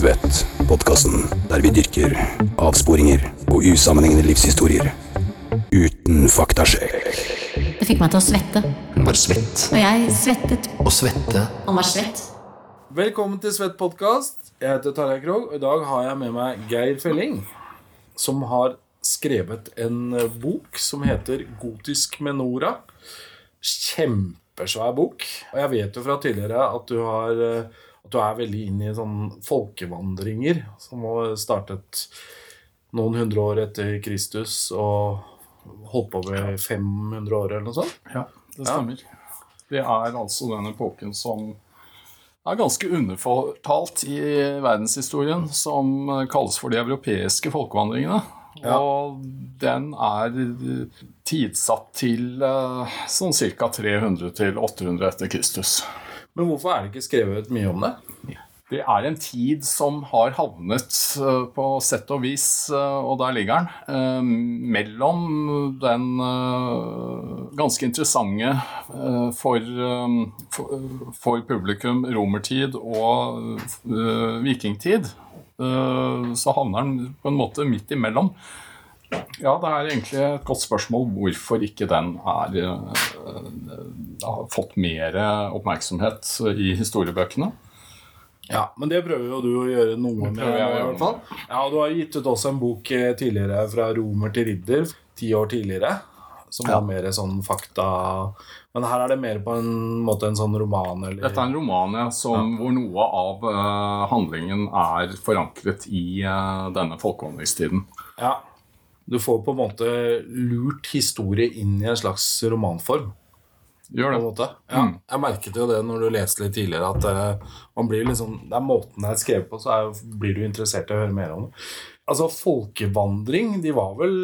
Svett, podkasten der vi dyrker avsporinger og usammenhengende livshistorier uten faktasjekk. Det fikk meg til å svette. Hun var svett. Og jeg svettet. Og svette. Han var svett. Velkommen til Svett podkast. Jeg heter Tarjei Krogh, og i dag har jeg med meg Geir Felling, som har skrevet en bok som heter 'Gotisk Menora'. Kjempesvær bok. Og jeg vet jo fra tidligere at du, har, eh, at du er veldig inne i sånn folkevandringer som har startet noen hundre år etter Kristus og holdt på med 500 år eller noe sånt. Ja, det stemmer. Det er altså den epoken som er ganske underfortalt i verdenshistorien, som kalles for de europeiske folkevandringene. Og den er tidsatt til eh, sånn ca. 300 800 etter Kristus. Men hvorfor er det ikke skrevet mye om det? Det er en tid som har havnet eh, på sett og vis, eh, og der ligger den, eh, mellom den ganske interessante for, for, publikum romertid og vikingtid. Så havner den på en måte midt imellom. Ja, det er egentlig et godt spørsmål hvorfor ikke den er, eh, har fått mer oppmerksomhet i historiebøkene. Ja, Men det prøver jo du å gjøre noe med. i hvert fall. Ja, Du har gitt ut også en bok eh, tidligere fra romer til ridder, ti år tidligere. Som Ja. var mer sånn fakta Men her er det mer på en måte en sånn roman, eller Dette er en roman ja, som, hvor noe av uh, handlingen er forankret i uh, denne folkevandringstiden. Ja. Du får på en måte lurt historie inn i en slags romanform. Gjør det. Ja, Mm. Jeg merket jo det når du leste litt tidligere, at eh, man blir liksom, det er måten det er skrevet på, så er, blir du interessert i å høre mer om det. Altså, Folkevandring de var vel,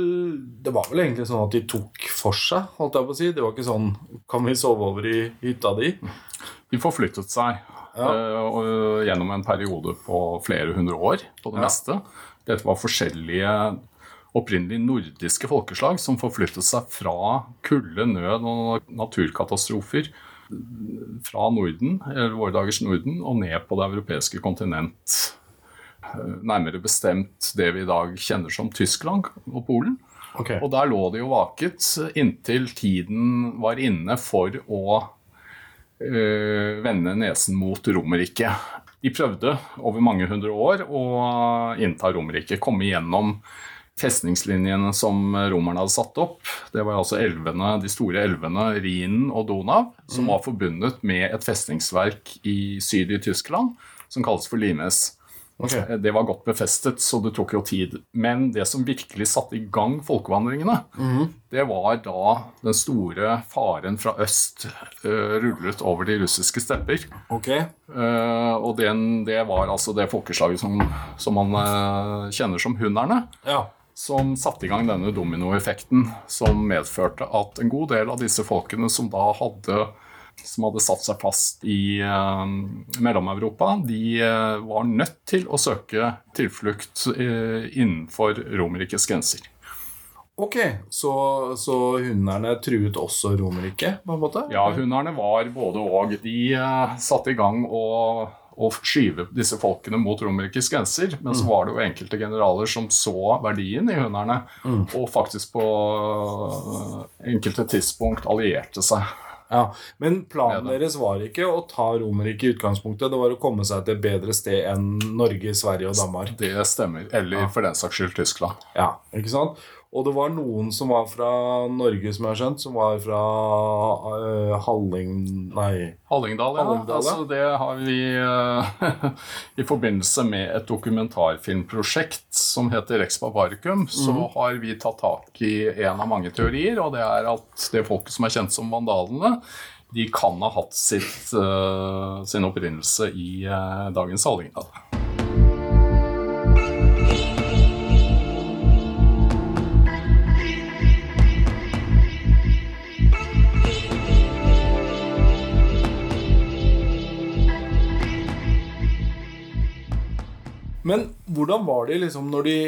Det var vel egentlig sånn at de tok for seg, holdt jeg på å si. Det var ikke sånn Kan vi sove over i hytta di? De forflyttet seg Ja. eh, gjennom en periode på flere hundre år på det Ja. meste. Dette var forskjellige opprinnelig nordiske folkeslag som forflyttet seg fra kulde, nød og naturkatastrofer fra Norden, eller våre dagers Norden, og ned på det europeiske kontinent. Nærmere bestemt det vi i dag kjenner som Tyskland og Polen. Okay. Og der lå de jo vaket inntil tiden var inne for å øh, vende nesen mot Romerriket. De prøvde over mange hundre år å innta Romerriket, komme gjennom festningslinjene som romerne hadde satt opp. Det var altså elvene, de store elvene Rhinen og Donau, som var forbundet med et festningsverk i syd i Tyskland som kalles for Limes. Okay. Det var godt befestet, så det tok jo tid. Men det som virkelig satte i gang folkevandringene, det var da den store faren fra øst uh, rullet over de russiske stepper. Okay. Uh, og den, det var altså det folkeslaget som, som man uh, kjenner som hunderne. Ja. Som satte i gang denne dominoeffekten, som medførte at en god del av disse folkene som da hadde som hadde satt seg fast i eh, Mellom-Europa, de eh, var nødt til å søke tilflukt eh, innenfor Romerrikets grenser. Ok, så, så hunderne truet også Romerriket, på en måte? Ja, hunderne var både og. De eh, satte i gang å, å skyve disse folkene mot Romerrikets grenser, men så var det jo enkelte generaler som så verdien i hunderne, og faktisk på eh, enkelte tidspunkt allierte seg. Ja, Men planen deres var ikke å ta Romerriket i utgangspunktet, det var å komme seg til et bedre sted enn Norge, Sverige og Danmark. Det stemmer. Eller for den saks skyld Tyskland. Ja, ikke sant? Og det var noen som var fra Norge, som jeg har skjønt, som var fra uh, Halling... Nei. Hallingdal, ja. Hallingdal, ja. Altså, det har vi uh, I forbindelse med et dokumentarfilmprosjekt som heter Rex Barbaricum, så Mhm. har vi tatt tak i en av mange teorier, og det er at det folket som er kjent som vandalene, de kan ha hatt sitt, uh, sin opprinnelse i dagens Hallingdal. Men hvordan var de liksom når de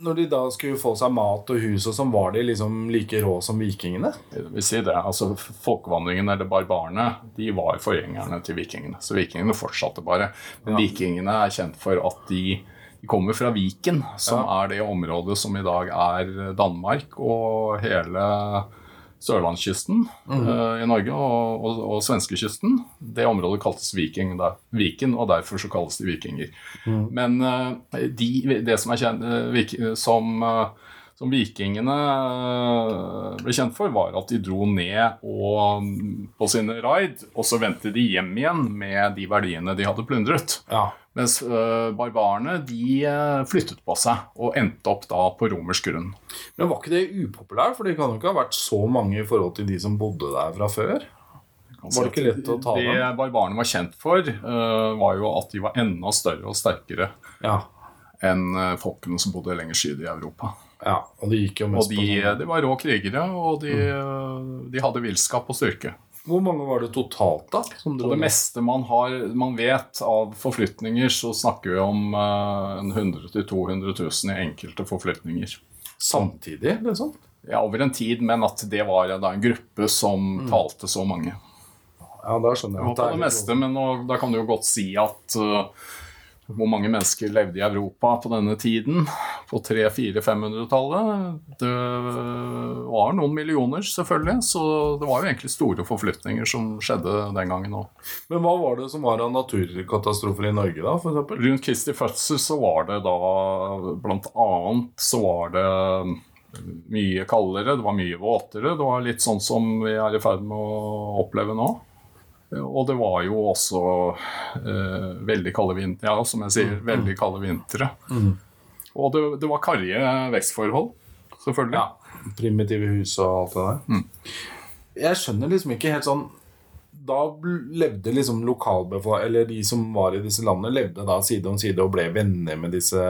Når de da skulle få seg mat og hus og sånn, var de liksom like rå som vikingene? Jeg vil si det, altså Folkevandringen, eller barbarene, de var forgjengerne til vikingene. Så vikingene fortsatte bare. Men vikingene er kjent for at de, de kommer fra Viken, som er det området som i dag er Danmark og hele sørlandskysten eh, i Norge og, og, og svenskekysten. Det området kaltes Viking, da, Viken, og derfor så kalles de vikinger. Men eh, de, det som er kjent eh, vik, som, som vikingene ble kjent for, var at de dro ned og, på sine raid, og så vendte de hjem igjen med de verdiene de hadde plundret. Ja. Mens øh, barbarene de øh, flyttet på seg og endte opp da på romersk grunn. Men var ikke det upopulært? For det kan jo ikke ha vært så mange i forhold til de som bodde der fra før? Var det ikke lett å ta Det dem? barbarene var kjent for, øh, var jo at de var enda større og sterkere Ja. enn folkene som bodde lenger syd i Europa. ja. Og de gikk jo Og de, på sånn de var rå krigere, og de, mm. de hadde villskap og styrke. Hvor mange var det totalt, da? Som dro det meste man, har, man vet av forflytninger, så snakker vi om uh, 100 000-200 000 i enkelte forflytninger. samtidig, liksom? Ja, over en tid, men at det var da en gruppe som talte så mange. Ja, da skjønner jeg. Det var på det meste, men nå, da kan du jo godt si at uh, hvor mange mennesker levde i Europa på denne tiden, på 300-400-500-tallet. Det var noen millioner, selvfølgelig, så det var jo egentlig store forflytninger som skjedde den gangen òg. Men hva var det som var av naturkatastrofer i Norge, da, for eksempel? Rundt Kristi fødsel så var det da blant annet så var det mye kaldere, det var mye våtere. Det var litt sånn som vi er i ferd med å oppleve nå. Og det var jo også eh, veldig kalde vintre, ja, som jeg sier, veldig kalde vintre. Og det, det var karrige vekstforhold, selvfølgelig. Ja. Primitive hus og alt det der. Jeg skjønner liksom ikke helt sånn Da levde liksom lokalbefolkningen, eller de som var i disse landene, levde da side om side og ble venner med disse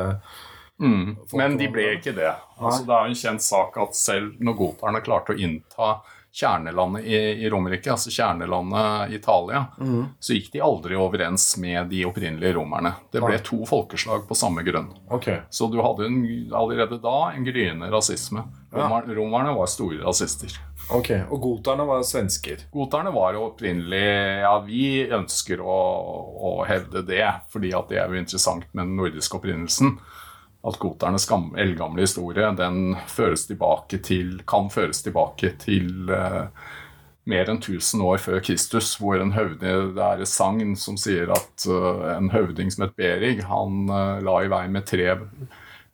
Mm. Men de ble ikke det. Altså, det er jo en kjent sak at selv når goterne klarte å innta kjernelandet i, i Romerike, altså kjernelandet Italia, så gikk de aldri overens med de opprinnelige romerne. Det ble to folkeslag på samme grunn. Okay. Så du hadde en, allerede da en gryende rasisme. Romer, Romerne var store rasister. ok. Og goterne var svensker. Goterne var opprinnelig Ja, vi ønsker å, å hevde det, fordi at det er jo interessant med den nordiske opprinnelsen. At goternes gam- eldgamle historie den føres tilbake til, kan føres tilbake til eh, mer enn 1000 år før Kristus, hvor en høvding, det er et sagn som sier at uh, en høvding som het Berig, han uh, la i vei med tre,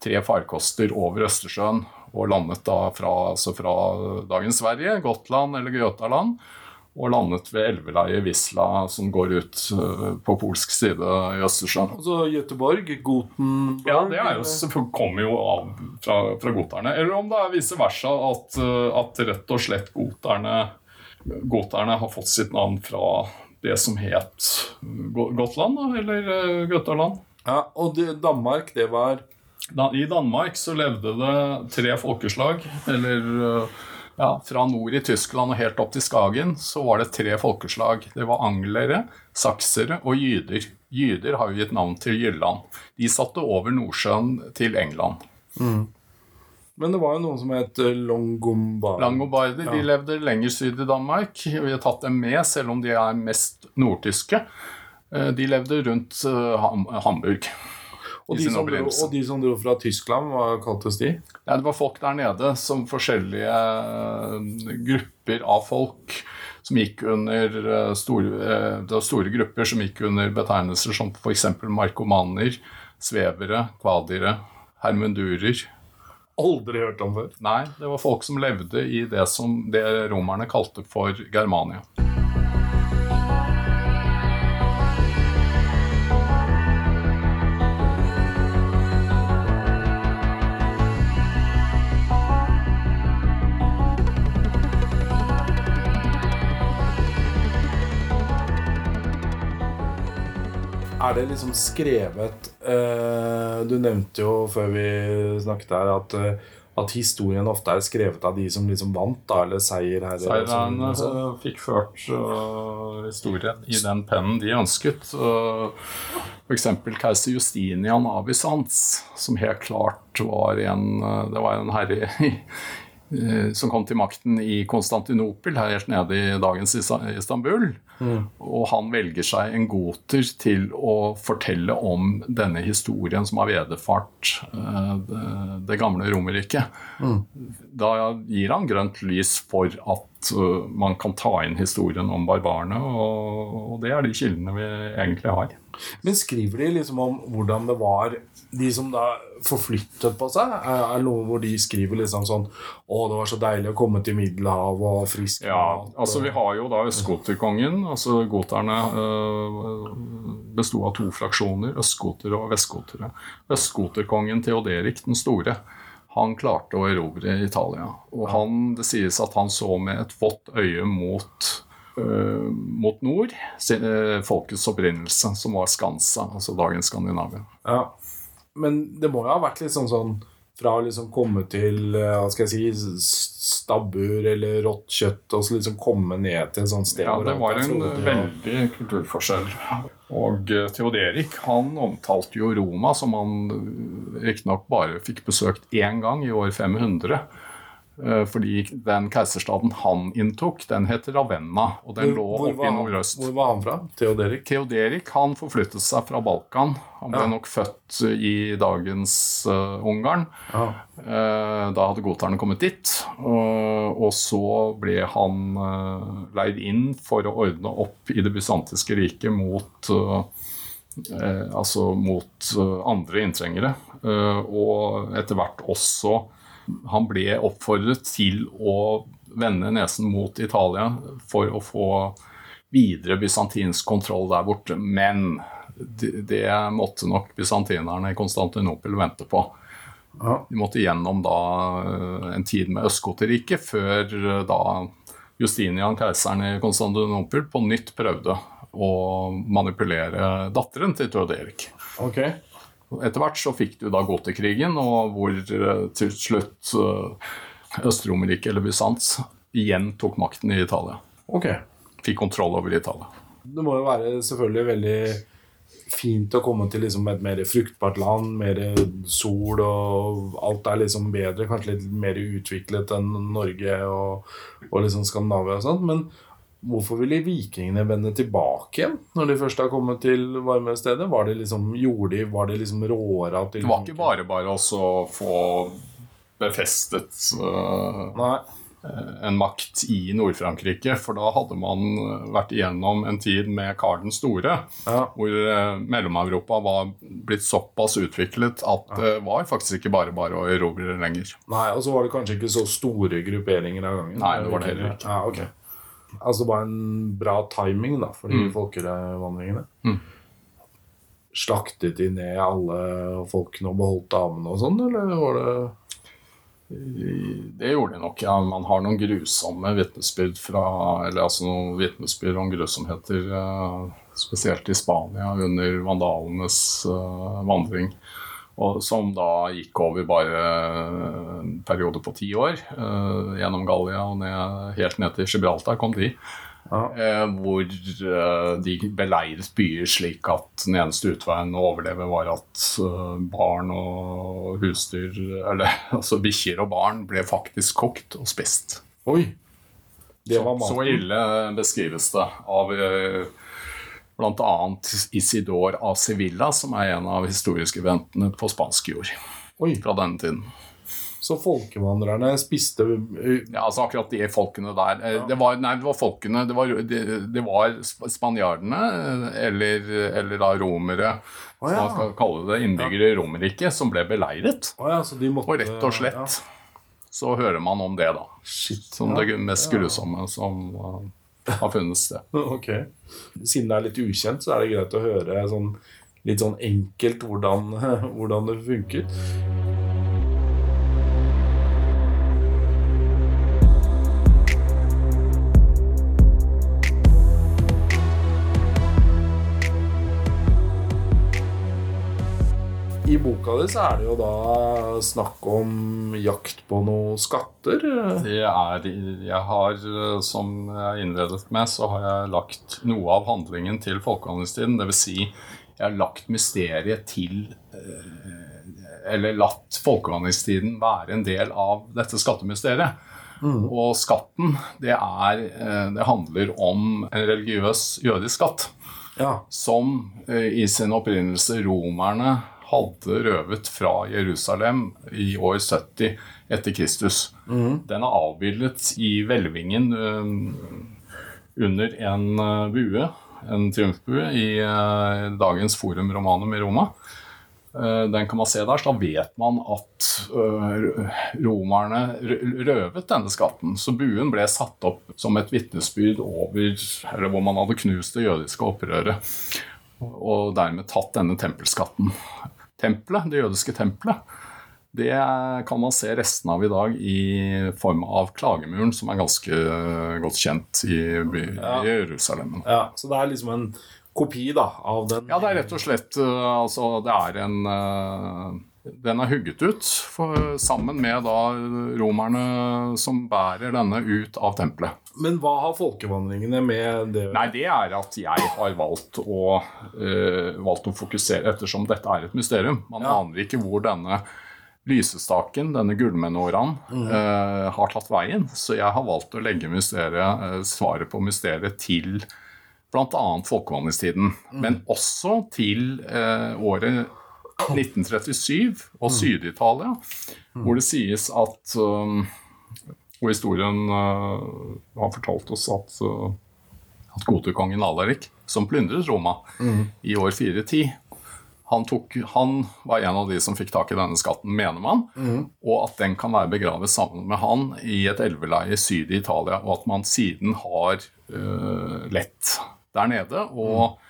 tre farkoster over Østersjøen og landet da fra, altså fra dagens Sverige, Gotland eller Götaland, og landet ved elveleiet Wisla, som går ut eh, på polsk side i Østersjøen. Altså så Göteborg, Gotenborg Ja, det er jo, kommer jo av fra, fra goterne. Eller om det er vice versa, at, uh, at rett og slett goterne, goterne har fått sitt navn fra det som het Gotland, da, eller Götaland. Ja, og det, Danmark, det var Da, I Danmark så levde det tre folkeslag, eller ja, fra nord i Tyskland og helt opp til Skagen, så var det tre folkeslag. Det var anglere, saksere og jyder. Jyder har jo gitt navn til Jylland. De satte over Nordsjøen til England. Men det var jo noen som het longombarder. Longombarder, ja. de levde lenger syd i Danmark. Vi har tatt dem med, selv om de er mest nordtyske. Eh, De levde rundt eh, Hamburg. Og, de som dro, og de som dro fra Tyskland, hva kaltes de? Ja, det var folk der nede som forskjellige eh, grupper av folk som gikk under eh, store, eh, Det var store grupper som gikk under betegnelser som f.eks. markomaner, svevere, kvadire, hermundurer. Aldri hørt om før. Nei, det var folk som levde i det som det romerne kalte for Germania. Er det liksom skrevet eh, Du nevnte jo før vi snakket her at, eh, at historien ofte er skrevet av de som liksom vant, da, eller seierherrer. og sånn, sånn. eh, fikk ført øh, historien i den pennen de ønsket. øh, F.eks. keiser Justinian av Bysants, som helt klart var en Det var en herre i som kom til makten i Konstantinopel, her helt nede i dagens Isa- Istanbul. Og han velger seg en goter til å fortelle om denne historien som har vederfart eh, det, det gamle Romerriket. Da gir han grønt lys for at uh, man kan ta inn historien om barbarene, og, og det er de kildene vi egentlig har. Men skriver de liksom om hvordan det var De som da forflyttet på seg? Er er noe hvor de skriver liksom sånn Å, det var så deilig å komme til Middelhavet og frisk Ja, mat», altså Vi har jo da østgoterkongen. altså Goterne øh, besto av to fraksjoner, østgotere og vestgotere. Østgoterkongen Theoderik den store han klarte å erobre Italia. Og han, det sies at han så med et vått øye mot, mot nord, øh, folkets opprinnelse, som var Skansa, altså dagens Skandinavia. Ja. Men det må jo ha vært litt sånn sånn fra å liksom komme til eh, hva skal jeg si, stabbur eller rått kjøtt, og så liksom komme ned til et sånt sted Ja, det var en og- veldig kulturforskjell. Og eh, Theoderik han omtalte jo Roma, som han eh, riktignok bare fikk besøkt én gang i år 500. eh, Fordi den keiserstaden han inntok, den het Ravenna, og den lå Hvor- oppe i nordøst. Hvor var han fra? Theoderik? Theoderik han forflyttet seg fra Balkan. Han ble Ja. nok født i dagens uh, Ungarn. Ja. Eh, Da hadde goterne kommet dit, og, og så ble han eh, leid inn for å ordne opp i det bysantiske riket mot eh, eh, altså mot eh, andre inntrengere. Eh, og etter hvert også Han ble oppfordret til å vende nesen mot Italia for å få videre bysantinsk kontroll der borte. Men det, måtte nok bysantinerne i Konstantinopel vente på. De måtte gjennom da eh, en tid med Østgoterriket før eh, da Justinian, keiseren i Konstantinopel, på nytt prøvde å manipulere datteren til Theoderik. Ok. Etter hvert så fikk du da goterkrigen, og hvor eh, til slutt eh, Øst-Romerriket, eller Bysants, igjen tok makten i Italia. ok. Fikk kontroll over Italia. Det må jo være selvfølgelig veldig fint å komme til liksom et mer fruktbart land, mer sol, og alt er liksom bedre, kanskje litt mer utviklet enn Norge og, og liksom Skandinavia og sånt. Men hvorfor ville vikingene vende tilbake igjen når de først har kommet til varme steder? Var det liksom, gjorde de, var det liksom råere at de Det var ikke bare bare å få befestet uh, en makt i Nord-Frankrike, for da hadde man vært igjennom en tid med Karl den store, Ja. hvor eh, Mellom-Europa var blitt såpass utviklet at det var faktisk ikke bare bare å erobre lenger. Nei, og så var det kanskje ikke så store grupperinger av gangen. Nei, det var det heller ikke. Ja, ok. Altså bare en bra timing da, for de folkevandringene. Mm. Slaktet de ned alle folkene og beholdt damene og sånn, eller var det Det gjorde de nok, ja. Man har noen grusomme vitnesbyrd fra Eller altså noen vitnesbyrd om grusomheter, eh, spesielt i Spania under vandalenes eh, vandring. Og som da gikk over bare en periode på ti år. eh, gjennom Gallia og ned, helt ned til Gibraltar kom de. Ja. Eh, hvor eh, de beleiret byer slik at den eneste utveien å overleve var at eh, barn og husdyr, eller altså bikkjer og barn, ble faktisk kokt og spist. Oi! Det var maten. så så ille beskrives det av eh, bl.a. Isidor av Sevilla, som er en av historieskribentene på spansk jord Oi, fra denne tiden. Så folkevandrerne spiste uh, Ja, altså akkurat de folkene der Ja. det, var, Nei, det var folkene Det var, det, det var spanjardene, eh, eller, eller da romere, som ja. man skal kalle det, innbyggere i Romerriket, som ble beleiret. Oh, ja, så de måtte Og rett og slett så hører man om det, da. Shit. Som ja. det mest grusomme som eh, har funnet sted. Ok. Siden det er litt ukjent, så er det greit å høre sånn, litt sånn enkelt hvordan, hvordan det funker. Boka di så er det jo da snakk om jakt på noen skatter. Det er, jeg har, som jeg innledet med, så har jeg lagt noe av handlingen til folkevandringstiden. Dvs. Si, jeg har lagt mysteriet til eh, Eller latt folkevandringstiden være en del av dette skattemysteriet. Og skatten, det, er, eh, det handler om en religiøs jødisk skatt. Ja. Som eh, i sin opprinnelse romerne hadde røvet fra Jerusalem i år 70 etter Kristus. Den er avbildet i hvelvingen eh, under en eh, bue, en triumfbue, i eh, dagens Forum Romanum i Roma. Den kan man se der, så da vet man at romerne røvet denne skatten. Så buen ble satt opp som et vitnesbyrd over eller hvor man hadde knust det jødiske opprøret. Og dermed tatt denne tempelskatten. Tempelet, det jødiske tempelet, det kan man se resten av i dag i form av klagemuren, som er ganske godt kjent i, i Jerusalem. ja. Så det er liksom en kopi da, av den Ja, det er rett og slett uh, altså, Det er en uh, Den er hugget ut for, sammen med da romerne som bærer denne ut av tempelet. Men hva har folkevandringene med det Nei, det er at jeg har valgt å, uh, valgt å fokusere, ettersom dette er et mysterium. Man Ja. aner ikke hvor denne lysestaken, denne gullmenåraen, uh, har tatt veien. Så jeg har valgt å legge mysteriet, uh, svaret på mysteriet til bl.a. folkevandringstiden, men også til året 1937 og Syd-Italia, hvor det sies at um, Og historien uh, har fortalt oss at, uh, at goterkongen Alarik, som plyndret Roma i år 410 han, tok, han var en av de som fikk tak i denne skatten, mener man. Og at den kan være begravet sammen med han i et elveleie syd i Italia. Og at man siden har uh, lett der nede. Og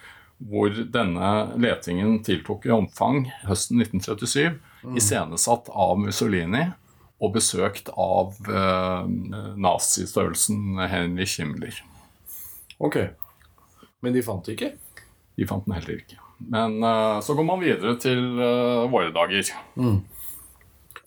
hvor denne letingen tiltok i omfang høsten 1937, iscenesatt av Mussolini og besøkt av eh, nazistørrelsen Henrich Himmler. Ok. Men de fant det ikke? De fant den heller ikke. Men eh, så går man videre til eh, våre dager.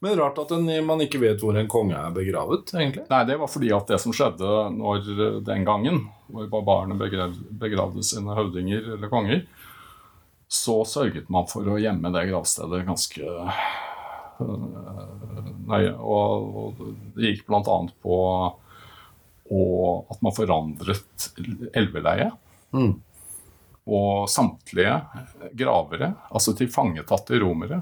Men rart at en, man ikke vet hvor en konge er begravet, egentlig. Nei, det var fordi at det som skjedde når eh, den gangen, hvor barbarene begrav, begravde sine høvdinger eller konger, så sørget man for å gjemme det gravstedet ganske øh, nøye. Og, det gikk bl.a. på og at man forandret elveleiet. Og samtlige gravere, altså tilfangetatte romere,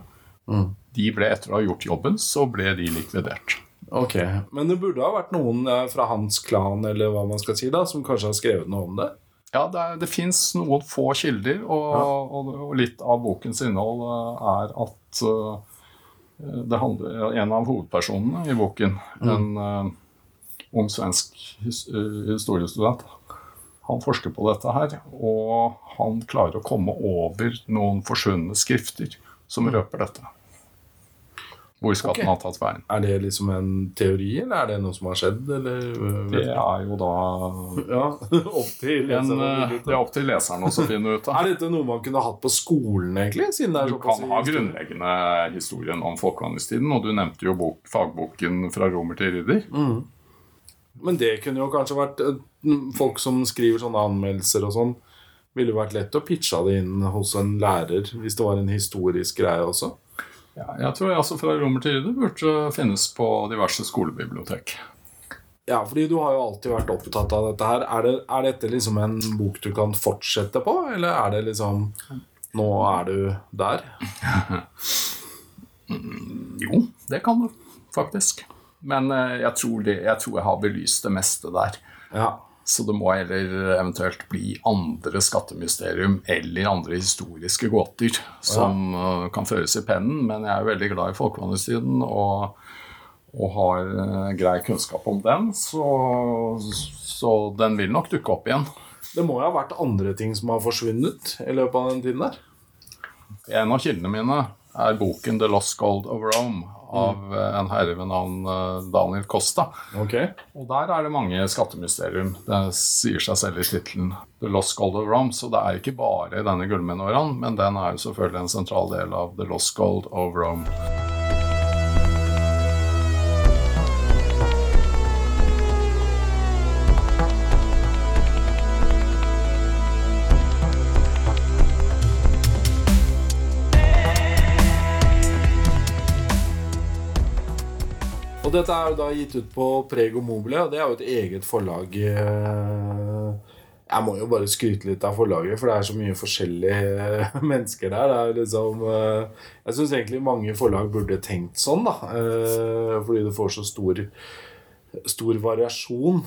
de ble etter å ha gjort jobben, så ble de likvidert. Ok, Men det burde ha vært noen fra hans klan eller hva man skal si da, som kanskje har skrevet noe om det? Ja, det, er- det fins noen få kilder, og, og, og litt av bokens innhold eh, er at eh, det handler, En av hovedpersonene i boken, en eh, ung svensk historiestudent, han forsker på dette her, og han klarer å komme over noen forsvunne skrifter som røper dette. Hvor skatten okay. har tatt veien. Er det liksom en teori, eller er det noe som har skjedd? Eller, Det er jo da ja, opp til en, leseren ut Det er opp til leseren også å finne ut av. Er dette noe man kunne hatt på skolen, egentlig? Siden det er Du kan ha grunnleggende historien om folkevandringstiden, og du nevnte jo bok, fagboken 'Fra romer til ridder'. Men det kunne jo kanskje vært eh, Folk som skriver sånne anmeldelser og sånn, ville vært lett å pitche det inn hos en lærer hvis det var en historisk greie også. Ja, jeg tror altså 'Fra romer til ridder' burde finnes på diverse skolebibliotek. Ja, fordi du har jo alltid vært opptatt av dette her. Er, det, er dette liksom en bok du kan fortsette på, eller er det liksom Nå er du der? Jo, det kan du faktisk. Men eh, jeg tror, det, jeg tror jeg har belyst det meste der. Ja. Så det må heller eventuelt bli andre skattemysterium eller andre historiske gåter som ja. kan føres i pennen. Men jeg er veldig glad i folkevandringstiden og, og har eh, grei kunnskap om den. Så, så den vil nok dukke opp igjen. Det må jo ha vært andre ting som har forsvunnet i løpet av den tiden der. En av kildene mine er boken 'The Lost Gold of Rome' av eh, en herre ved navn eh, Daniel Costa. Okay. Og der er det mange skattemysterium. Det sier seg selv i tittelen. The Lost Gold of Rome. Så det er ikke bare denne gullmenåraen, men den er jo selvfølgelig en sentral del av The Lost Gold of Rome. Og dette er jo da gitt ut på Prego Mobile, og det er jo et eget forlag. eh, Jeg må jo bare skryte litt av forlaget, for det er så mye forskjellige mennesker der. Det er liksom eh, Jeg syns egentlig mange forlag burde tenkt sånn, da. eh, Fordi du får så stor stor variasjon.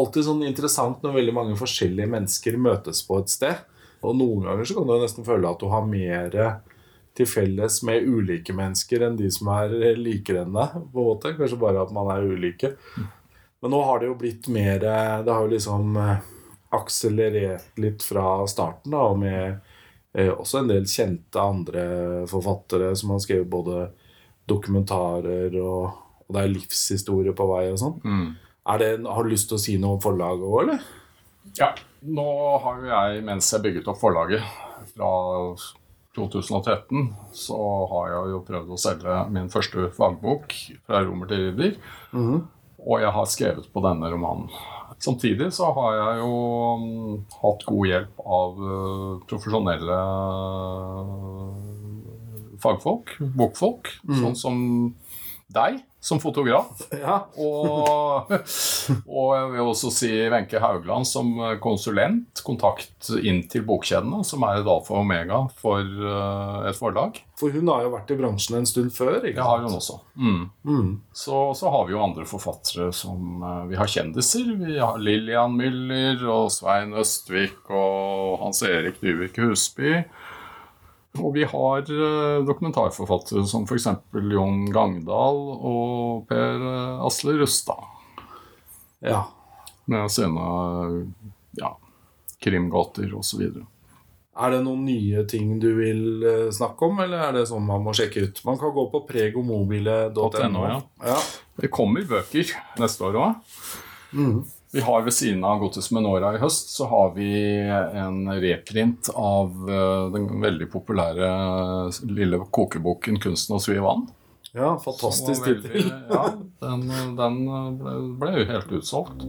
Alltid sånn interessant når veldig mange forskjellige mennesker møtes på et sted. Og noen ganger så kan du nesten føle at du har mer til felles med ulike mennesker enn de som er likere enn deg. på en måte. Kanskje bare at man er ulike. Men nå har det jo blitt mer Det har jo liksom eh, akselerert litt fra starten, da, med eh, også en del kjente andre forfattere som har skrevet både dokumentarer og, og det er livshistorie på vei og sånn. Mm. har du lyst til å si noe om forlaget òg, eller? Ja. Nå har jo jeg, mens jeg bygget opp forlaget fra 2013, så har jeg jo prøvd å selge min første fagbok fra romer til ridder. Og jeg har skrevet på denne romanen. Samtidig så har jeg jo mm, hatt god hjelp av eh, profesjonelle fagfolk, bokfolk, sånn som deg som fotograf. Ja. Og, og jeg vil også si Wenche Haugland som konsulent, kontakt inn til bokkjedene, som er et alfa og omega for eh, et forlag. For hun har jo vært i bransjen en stund før. ikke Det har hun også. Mm. Så, så har vi jo andre forfattere som eh, Vi har kjendiser. Vi har Lillian Müller og Svein Østvik og Hans Erik Dyvik Husby. Og vi har eh, dokumentarforfattere som f.eks. Jon Gangdal og Per eh, Asle Rustad. Ja. Med sine ja, krimgåter osv. Er det noen nye ting du vil eh, snakke om, eller er det sånn man må sjekke ut? Man kan gå på pregomobile.no. ja. ja. Det kommer bøker neste år òg. Vi har ved siden av Gotis Menora i høst, så har vi en reprint av eh, den veldig populære eh, lille kokeboken 'Kunsten å svi vann'. Ja, fantastisk tittel. Ja, den, den ble, ble jo helt utsolgt.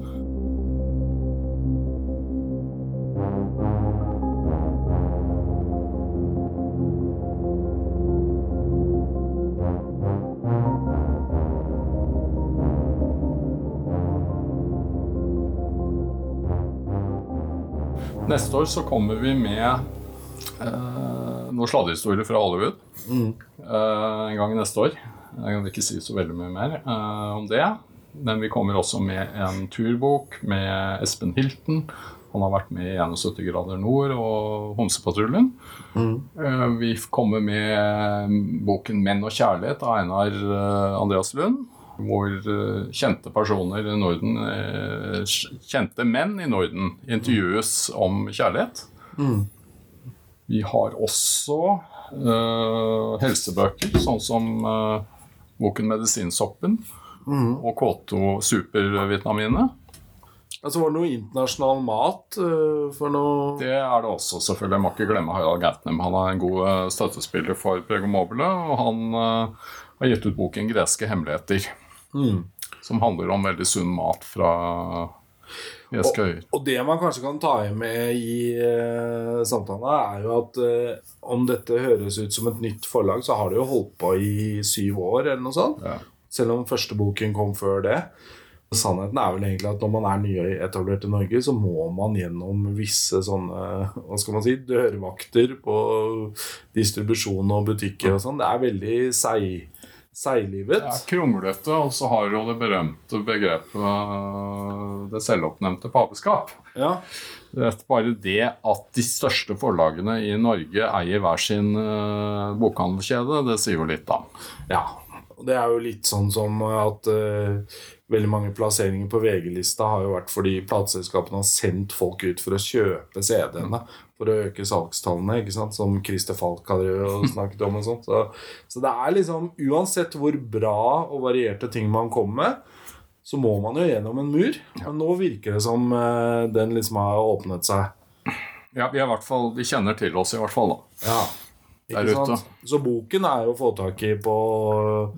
Neste år så kommer vi med eh, noen sladrehistorier fra Hollywood eh, en gang neste år. Jeg kan ikke si så veldig mye mer eh, om det. Men vi kommer også med en turbok med Espen Hilton. Han har vært med i 71 grader nord og Homsepatruljen. Mm. vi kommer med boken 'Menn og kjærlighet' av Einar eh, Andreas Lund. Hvor eh, kjente personer i Norden, eh, kjente menn i Norden, intervjues om kjærlighet. Vi har også uh, helsebøker, sånn som uh, boken 'Medisinsoppen' og K2 Supervitamine. Altså, var det noe internasjonal mat uh, for noe Det er det også, selvfølgelig. Jeg må ikke glemme Harald Gautnem. Han er en god støttespiller for Prego Mobile, og han har gitt ut boken 'Greske hemmeligheter', som handler om veldig sunn mat fra Jeske øyer. Og det man kanskje kan ta med i uh, samtalen, er jo at uh, om dette høres ut som et nytt forlag, så har det jo holdt på i syv år, eller noe sånt. Ja. Selv om første boken kom før det. Sannheten er vel egentlig at når man er nyetablert i Norge, så må man gjennom visse sånne hva skal man si, dørvakter på distribusjon og butikker og sånn. Det er veldig seig, seiglivet. Er kronglete, og så har du jo det berømte begrepet øh, det selvoppnevnte paveskap. Ja. Det bare det at de største forlagene i Norge eier hver sin øh, bokhandelkjede, det sier jo litt, da. Ja, det er jo litt sånn som at eh, veldig mange plasseringer på VG-lista har jo vært fordi plateselskapene har sendt folk ut for å kjøpe CD-ene for å øke salgstallene, ikke sant? som Christer Falk hadde snakket om. og sånt. Så, så det er liksom, uansett hvor bra og varierte ting man kommer med, så må man jo gjennom en mur. Men nå virker det som eh, den liksom har åpnet seg. Ja, vi, er i hvert fall, vi kjenner til oss i hvert fall, da. Ja. Der ute. Så boken er å få tak i på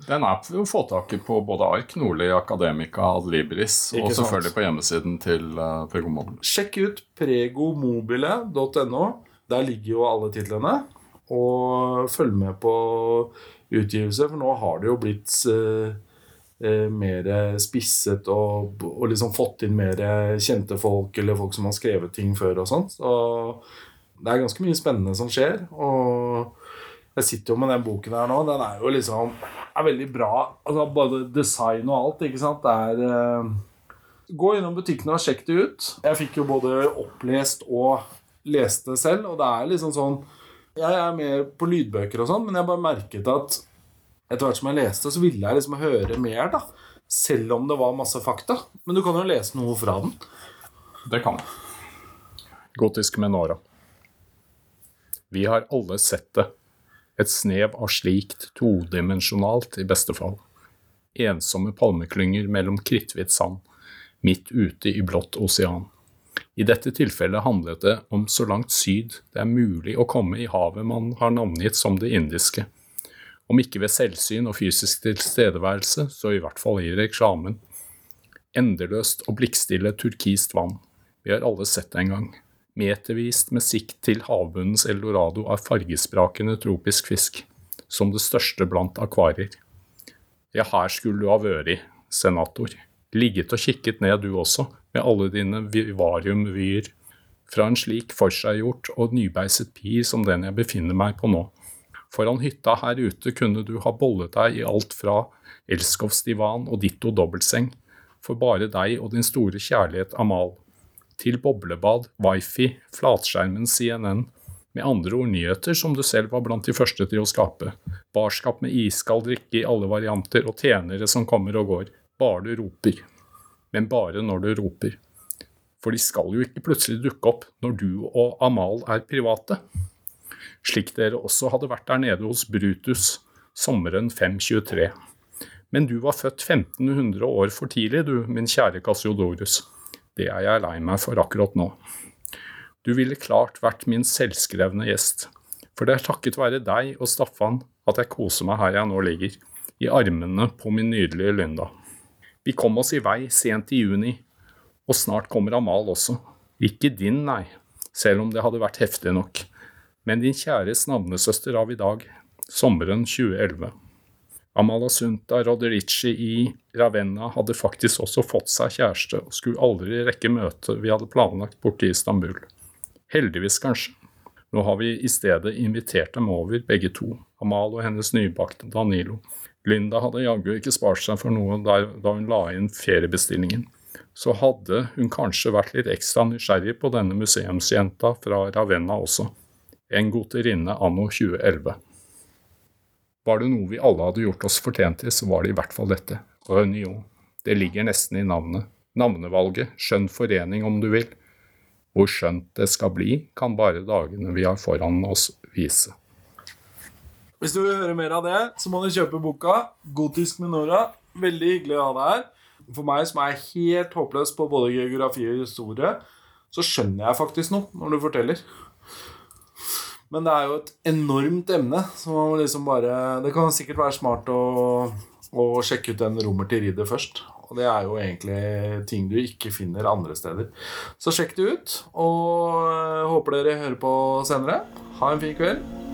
Den er å få tak i på både Ark, Nordli, Akademika, Adlibris og selvfølgelig på hjemmesiden til uh, Progomobile. Sjekk ut pregomobile.no. Der ligger jo alle titlene. Og følg med på utgivelse, for nå har det jo blitt eh, eh, mer spisset og, og liksom fått inn mer kjente folk eller folk som har skrevet ting før og sånt. Så det er ganske mye spennende som skjer. Og jeg sitter jo med den boken her nå. Den er jo liksom er veldig bra. Altså Både design og alt. ikke sant? Det er uh, Gå innom butikkene og sjekk det ut. Jeg fikk jo både opplest og leste selv, og det er liksom sånn Jeg er mer på lydbøker og sånn, men jeg bare merket at etter hvert som jeg leste, så ville jeg liksom høre mer, da. Selv om det var masse fakta. Men du kan jo lese noe fra den. Det kan jeg. Gotisk Menora. Vi har alle sett det. Et snev av slikt todimensjonalt, i beste fall. Ensomme palmeklynger mellom kritthvit sand, midt ute i blått osean. I dette tilfellet handlet det om så langt syd det er mulig å komme i havet man har navngitt som det indiske. Om ikke ved selvsyn og fysisk tilstedeværelse, så i hvert fall i reklamen. Endeløst og blikkstille turkist vann. Vi har alle sett det en gang metervis med sikt til havbunnens eldorado av fargesprakende tropisk fisk, som det største blant akvarier. Ja, her skulle du ha vært, senator. Ligget og kikket ned du også, med alle dine vivariumvyer. Fra en slik forseggjort og nybeiset pir som den jeg befinner meg på nå. Foran hytta her ute kunne du ha bollet deg i alt fra elskovsdivan og ditto dobbeltseng, for bare deg og din store kjærlighet Amal til boblebad, wifi, flatskjermen CNN, med andre ord nyheter som du selv var blant de første til å skape, barskap med iskald drikke i alle varianter og tjenere som kommer og går, bare du roper. Men bare når du roper. For de skal jo ikke plutselig dukke opp når du og Amal er private. Slik dere også hadde vært der nede hos Brutus sommeren 523. Men du var født 1500 år for tidlig, du, min kjære Cassiodorus. Det er jeg lei meg for akkurat nå. Du ville klart vært min selvskrevne gjest, for det er takket være deg og Staffan at jeg koser meg her jeg nå ligger, i armene på min nydelige Lynda. Vi kom oss i vei sent i juni, og snart kommer Amal også. Ikke din, nei, selv om det hadde vært heftig nok, men din kjæres navnesøster av i dag, sommeren 2011. Amalasunta Roderici i Ravenna hadde faktisk også fått seg kjæreste og skulle aldri rekke møtet vi hadde planlagt borte i Istanbul. Heldigvis, kanskje. Nå har vi i stedet invitert dem over, begge to, Amal og hennes nybakte Danilo. Linda hadde jaggu ikke spart seg for noe der, da hun la inn feriebestillingen. Så hadde hun kanskje vært litt ekstra nysgjerrig på denne museumsjenta fra Ravenna også. En goterinne anno 2011. Var det noe vi alle hadde gjort oss fortjent til, så var det i hvert fall dette. Reunion. Det ligger nesten i navnet. Navnevalget, skjønn forening om du vil. Hvor skjønt det skal bli, kan bare dagene vi har foran oss vise. Hvis du vil høre mer av det, så må du kjøpe boka 'Gotisk med Nora'. Veldig hyggelig å ha deg her. For meg som er helt håpløs på både geografi og historie, så skjønner jeg faktisk noe når du forteller. Men det er jo et enormt emne. Så man må liksom bare Det kan sikkert være smart å, å sjekke ut den rommer til ridder først. Og det er jo egentlig ting du ikke finner andre steder. Så sjekk det ut. Og håper dere hører på senere. Ha en fin kveld.